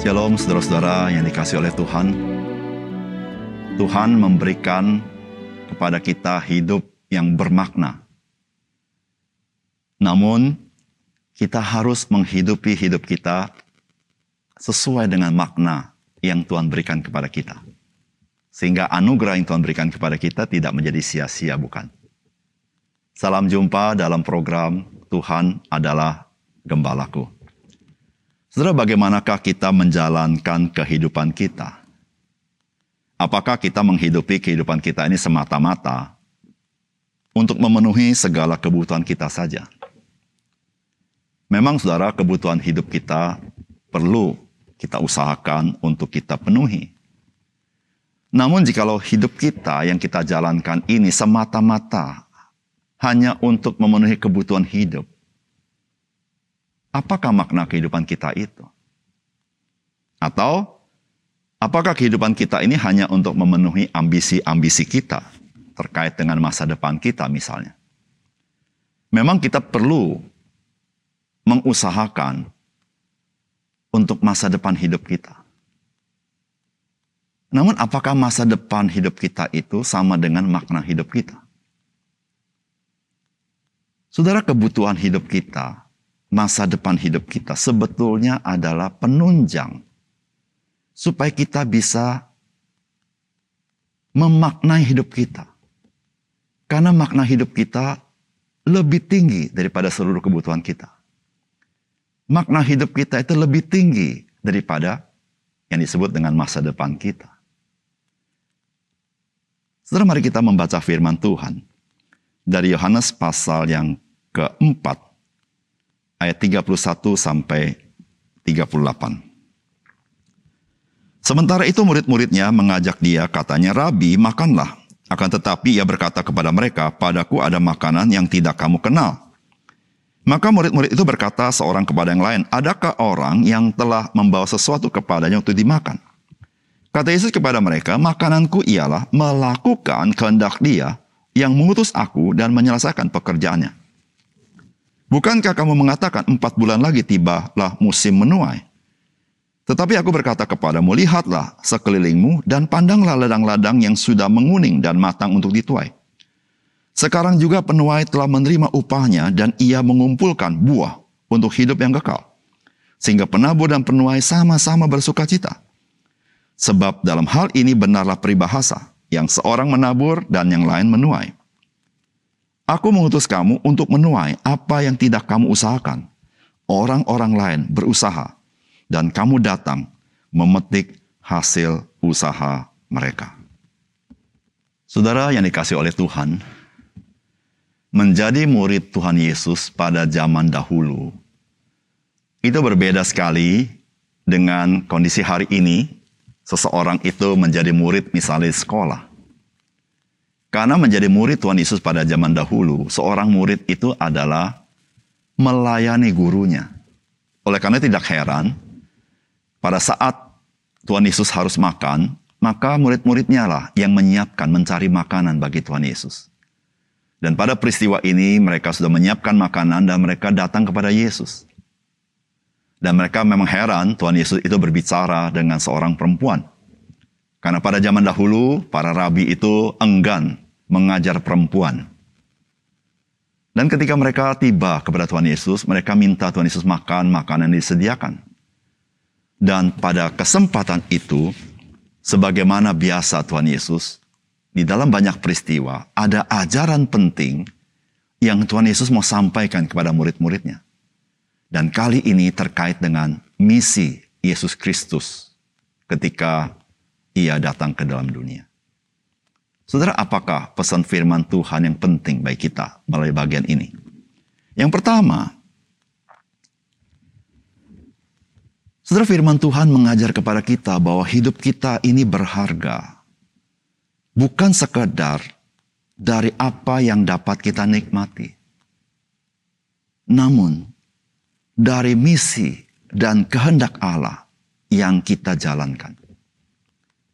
Shalom saudara-saudara yang dikasih oleh Tuhan. Tuhan memberikan kepada kita hidup yang bermakna. Namun, kita harus menghidupi hidup kita sesuai dengan makna yang Tuhan berikan kepada kita. Sehingga anugerah yang Tuhan berikan kepada kita tidak menjadi sia-sia, bukan? Salam jumpa dalam program Tuhan adalah Gembalaku. Saudara, bagaimanakah kita menjalankan kehidupan kita? Apakah kita menghidupi kehidupan kita ini semata-mata untuk memenuhi segala kebutuhan kita saja? Memang saudara, kebutuhan hidup kita perlu kita usahakan untuk kita penuhi. Namun jikalau hidup kita yang kita jalankan ini semata-mata hanya untuk memenuhi kebutuhan hidup, apakah makna kehidupan kita itu? Atau apakah kehidupan kita ini hanya untuk memenuhi ambisi-ambisi kita terkait dengan masa depan kita misalnya? Memang kita perlu mengusahakan untuk masa depan hidup kita. Namun apakah masa depan hidup kita itu sama dengan makna hidup kita? Saudara kebutuhan hidup kita masa depan hidup kita sebetulnya adalah penunjang supaya kita bisa memaknai hidup kita. Karena makna hidup kita lebih tinggi daripada seluruh kebutuhan kita. Makna hidup kita itu lebih tinggi daripada yang disebut dengan masa depan kita. Setelah mari kita membaca firman Tuhan dari Yohanes pasal yang keempat ayat 31 sampai 38. Sementara itu murid-muridnya mengajak dia katanya, Rabi makanlah. Akan tetapi ia berkata kepada mereka, padaku ada makanan yang tidak kamu kenal. Maka murid-murid itu berkata seorang kepada yang lain, adakah orang yang telah membawa sesuatu kepadanya untuk dimakan? Kata Yesus kepada mereka, makananku ialah melakukan kehendak dia yang mengutus aku dan menyelesaikan pekerjaannya. Bukankah kamu mengatakan empat bulan lagi tibalah musim menuai? Tetapi aku berkata kepadamu, lihatlah sekelilingmu dan pandanglah ladang-ladang yang sudah menguning dan matang untuk dituai. Sekarang juga penuai telah menerima upahnya dan ia mengumpulkan buah untuk hidup yang kekal. Sehingga penabur dan penuai sama-sama bersuka cita. Sebab dalam hal ini benarlah peribahasa, yang seorang menabur dan yang lain menuai. Aku mengutus kamu untuk menuai apa yang tidak kamu usahakan. Orang-orang lain berusaha, dan kamu datang memetik hasil usaha mereka. Saudara yang dikasih oleh Tuhan, menjadi murid Tuhan Yesus pada zaman dahulu itu berbeda sekali dengan kondisi hari ini. Seseorang itu menjadi murid misalnya sekolah karena menjadi murid Tuhan Yesus pada zaman dahulu, seorang murid itu adalah melayani gurunya. Oleh karena tidak heran, pada saat Tuhan Yesus harus makan, maka murid-muridnya lah yang menyiapkan mencari makanan bagi Tuhan Yesus. Dan pada peristiwa ini mereka sudah menyiapkan makanan dan mereka datang kepada Yesus. Dan mereka memang heran Tuhan Yesus itu berbicara dengan seorang perempuan. Karena pada zaman dahulu, para rabi itu enggan mengajar perempuan. Dan ketika mereka tiba kepada Tuhan Yesus, mereka minta Tuhan Yesus makan makanan yang disediakan. Dan pada kesempatan itu, sebagaimana biasa Tuhan Yesus, di dalam banyak peristiwa, ada ajaran penting yang Tuhan Yesus mau sampaikan kepada murid-muridnya. Dan kali ini terkait dengan misi Yesus Kristus ketika ia datang ke dalam dunia. Saudara, apakah pesan firman Tuhan yang penting bagi kita melalui bagian ini? Yang pertama, Saudara firman Tuhan mengajar kepada kita bahwa hidup kita ini berharga. Bukan sekedar dari apa yang dapat kita nikmati. Namun, dari misi dan kehendak Allah yang kita jalankan.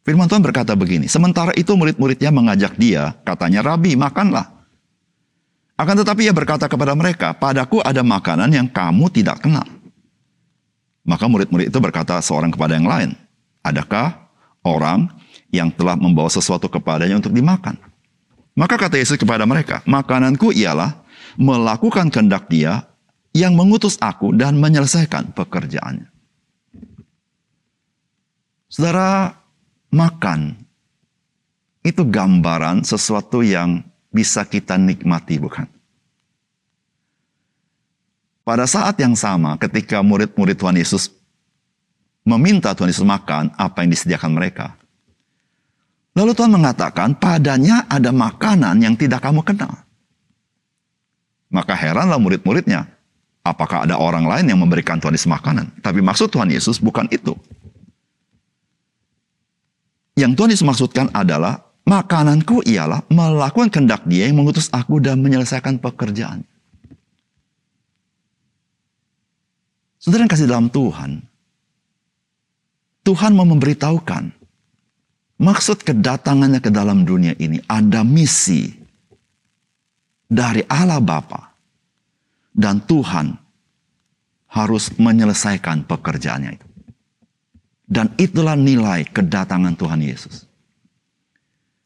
Firman Tuhan berkata begini, sementara itu murid-muridnya mengajak dia, katanya, Rabi, makanlah. Akan tetapi ia berkata kepada mereka, padaku ada makanan yang kamu tidak kenal. Maka murid-murid itu berkata seorang kepada yang lain, adakah orang yang telah membawa sesuatu kepadanya untuk dimakan? Maka kata Yesus kepada mereka, makananku ialah melakukan kehendak dia yang mengutus aku dan menyelesaikan pekerjaannya. Saudara, makan itu gambaran sesuatu yang bisa kita nikmati, bukan? Pada saat yang sama ketika murid-murid Tuhan Yesus meminta Tuhan Yesus makan apa yang disediakan mereka. Lalu Tuhan mengatakan padanya ada makanan yang tidak kamu kenal. Maka heranlah murid-muridnya. Apakah ada orang lain yang memberikan Tuhan Yesus makanan? Tapi maksud Tuhan Yesus bukan itu. Yang Tuhan Yesus maksudkan adalah makananku ialah melakukan kehendak dia yang mengutus aku dan menyelesaikan pekerjaan. Saudara yang kasih dalam Tuhan, Tuhan mau memberitahukan maksud kedatangannya ke dalam dunia ini ada misi dari Allah Bapa dan Tuhan harus menyelesaikan pekerjaannya itu. Dan itulah nilai kedatangan Tuhan Yesus.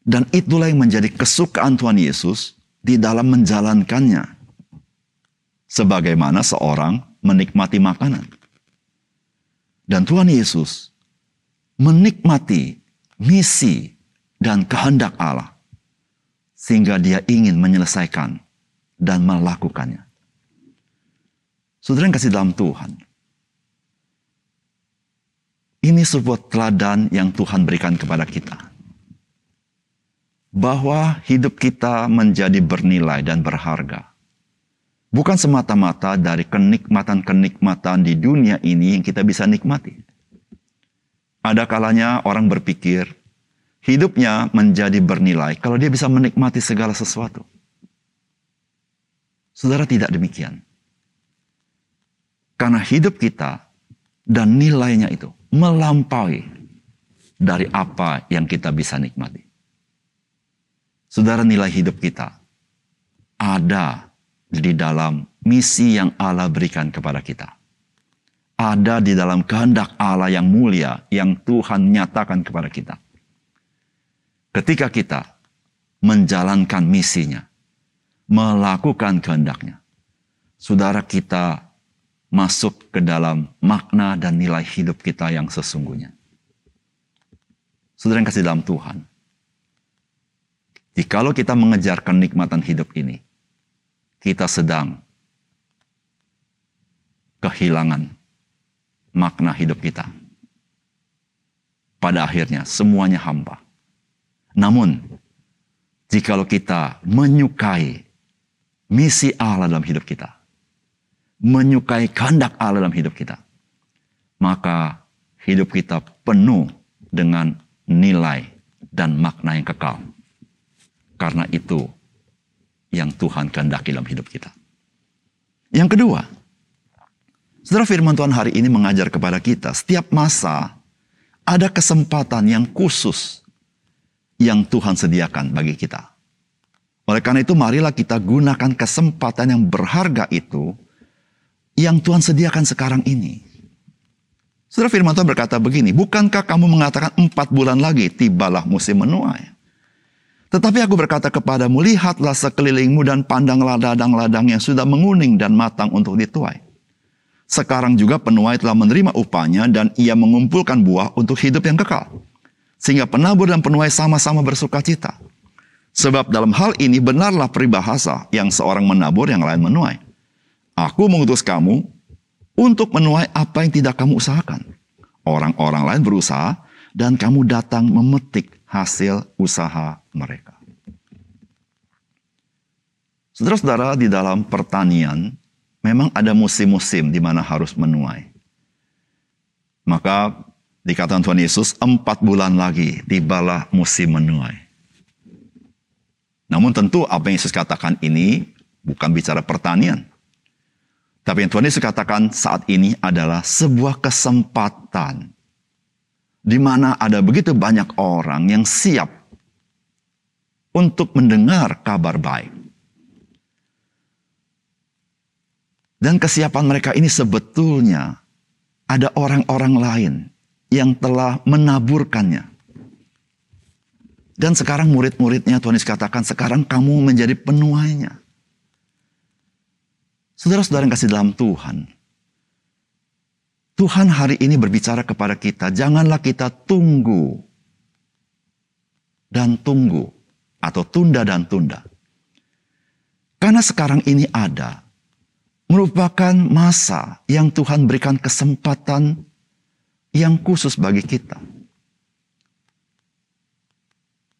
Dan itulah yang menjadi kesukaan Tuhan Yesus di dalam menjalankannya. Sebagaimana seorang menikmati makanan. Dan Tuhan Yesus menikmati misi dan kehendak Allah. Sehingga dia ingin menyelesaikan dan melakukannya. Saudara yang kasih dalam Tuhan. Ini sebuah teladan yang Tuhan berikan kepada kita. Bahwa hidup kita menjadi bernilai dan berharga Bukan semata-mata dari kenikmatan-kenikmatan di dunia ini yang kita bisa nikmati. Ada kalanya orang berpikir hidupnya menjadi bernilai kalau dia bisa menikmati segala sesuatu. Saudara tidak demikian. Karena hidup kita dan nilainya itu melampaui dari apa yang kita bisa nikmati. Saudara nilai hidup kita ada di dalam misi yang Allah berikan kepada kita. Ada di dalam kehendak Allah yang mulia yang Tuhan nyatakan kepada kita. Ketika kita menjalankan misinya, melakukan kehendaknya, saudara kita masuk ke dalam makna dan nilai hidup kita yang sesungguhnya. Saudara yang kasih dalam Tuhan, jikalau kita mengejar kenikmatan hidup ini, kita sedang kehilangan makna hidup kita. Pada akhirnya semuanya hampa. Namun, jikalau kita menyukai misi Allah dalam hidup kita, menyukai kehendak Allah dalam hidup kita, maka hidup kita penuh dengan nilai dan makna yang kekal. Karena itu, yang Tuhan kehendaki dalam hidup kita. Yang kedua, Saudara firman Tuhan hari ini mengajar kepada kita, setiap masa ada kesempatan yang khusus yang Tuhan sediakan bagi kita. Oleh karena itu marilah kita gunakan kesempatan yang berharga itu yang Tuhan sediakan sekarang ini. Saudara firman Tuhan berkata begini, bukankah kamu mengatakan empat bulan lagi tibalah musim menuai? Tetapi aku berkata kepadamu, lihatlah sekelilingmu dan pandanglah ladang-ladang yang sudah menguning dan matang untuk dituai. Sekarang juga penuai telah menerima upahnya dan ia mengumpulkan buah untuk hidup yang kekal. Sehingga penabur dan penuai sama-sama bersuka cita. Sebab dalam hal ini benarlah peribahasa yang seorang menabur yang lain menuai. Aku mengutus kamu untuk menuai apa yang tidak kamu usahakan. Orang-orang lain berusaha dan kamu datang memetik hasil usaha mereka. Saudara-saudara, di dalam pertanian memang ada musim-musim di mana harus menuai. Maka dikatakan Tuhan Yesus, empat bulan lagi tibalah musim menuai. Namun tentu apa yang Yesus katakan ini bukan bicara pertanian. Tapi yang Tuhan Yesus katakan saat ini adalah sebuah kesempatan di mana ada begitu banyak orang yang siap untuk mendengar kabar baik. Dan kesiapan mereka ini sebetulnya ada orang-orang lain yang telah menaburkannya. Dan sekarang murid-muridnya Tuhan Yesus katakan, sekarang kamu menjadi penuainya. Saudara-saudara yang kasih dalam Tuhan, Tuhan hari ini berbicara kepada kita, janganlah kita tunggu dan tunggu atau tunda dan tunda. Karena sekarang ini ada merupakan masa yang Tuhan berikan kesempatan yang khusus bagi kita.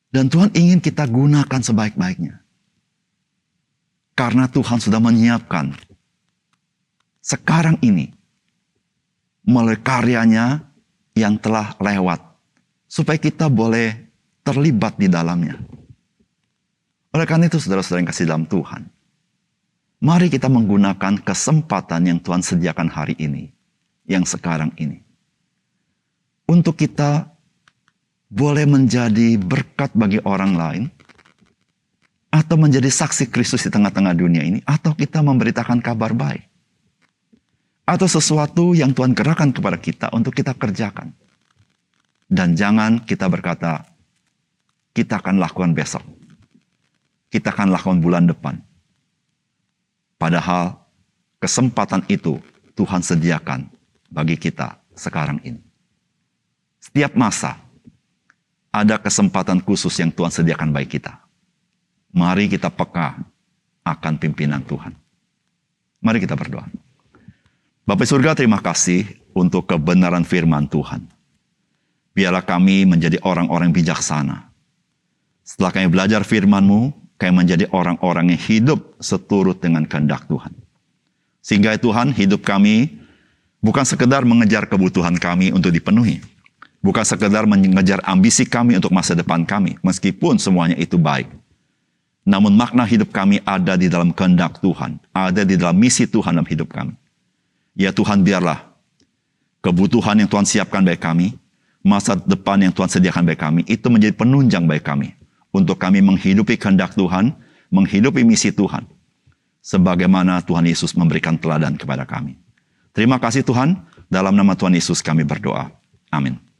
Dan Tuhan ingin kita gunakan sebaik-baiknya. Karena Tuhan sudah menyiapkan sekarang ini melalui karyanya yang telah lewat supaya kita boleh terlibat di dalamnya. Oleh karena itu saudara-saudara yang kasih dalam Tuhan, Mari kita menggunakan kesempatan yang Tuhan sediakan hari ini, yang sekarang ini. Untuk kita boleh menjadi berkat bagi orang lain, atau menjadi saksi Kristus di tengah-tengah dunia ini, atau kita memberitakan kabar baik. Atau sesuatu yang Tuhan gerakan kepada kita untuk kita kerjakan. Dan jangan kita berkata, kita akan lakukan besok. Kita akan lakukan bulan depan Padahal kesempatan itu Tuhan sediakan bagi kita sekarang ini. Setiap masa ada kesempatan khusus yang Tuhan sediakan bagi kita. Mari kita peka akan pimpinan Tuhan. Mari kita berdoa. Bapak surga terima kasih untuk kebenaran firman Tuhan. Biarlah kami menjadi orang-orang bijaksana. Setelah kami belajar firman-Mu, kayak menjadi orang-orang yang hidup seturut dengan kehendak Tuhan. Sehingga Tuhan hidup kami bukan sekedar mengejar kebutuhan kami untuk dipenuhi. Bukan sekedar mengejar ambisi kami untuk masa depan kami, meskipun semuanya itu baik. Namun makna hidup kami ada di dalam kehendak Tuhan, ada di dalam misi Tuhan dalam hidup kami. Ya Tuhan biarlah kebutuhan yang Tuhan siapkan bagi kami, masa depan yang Tuhan sediakan bagi kami, itu menjadi penunjang bagi kami untuk kami menghidupi kehendak Tuhan, menghidupi misi Tuhan. Sebagaimana Tuhan Yesus memberikan teladan kepada kami. Terima kasih Tuhan, dalam nama Tuhan Yesus kami berdoa. Amin.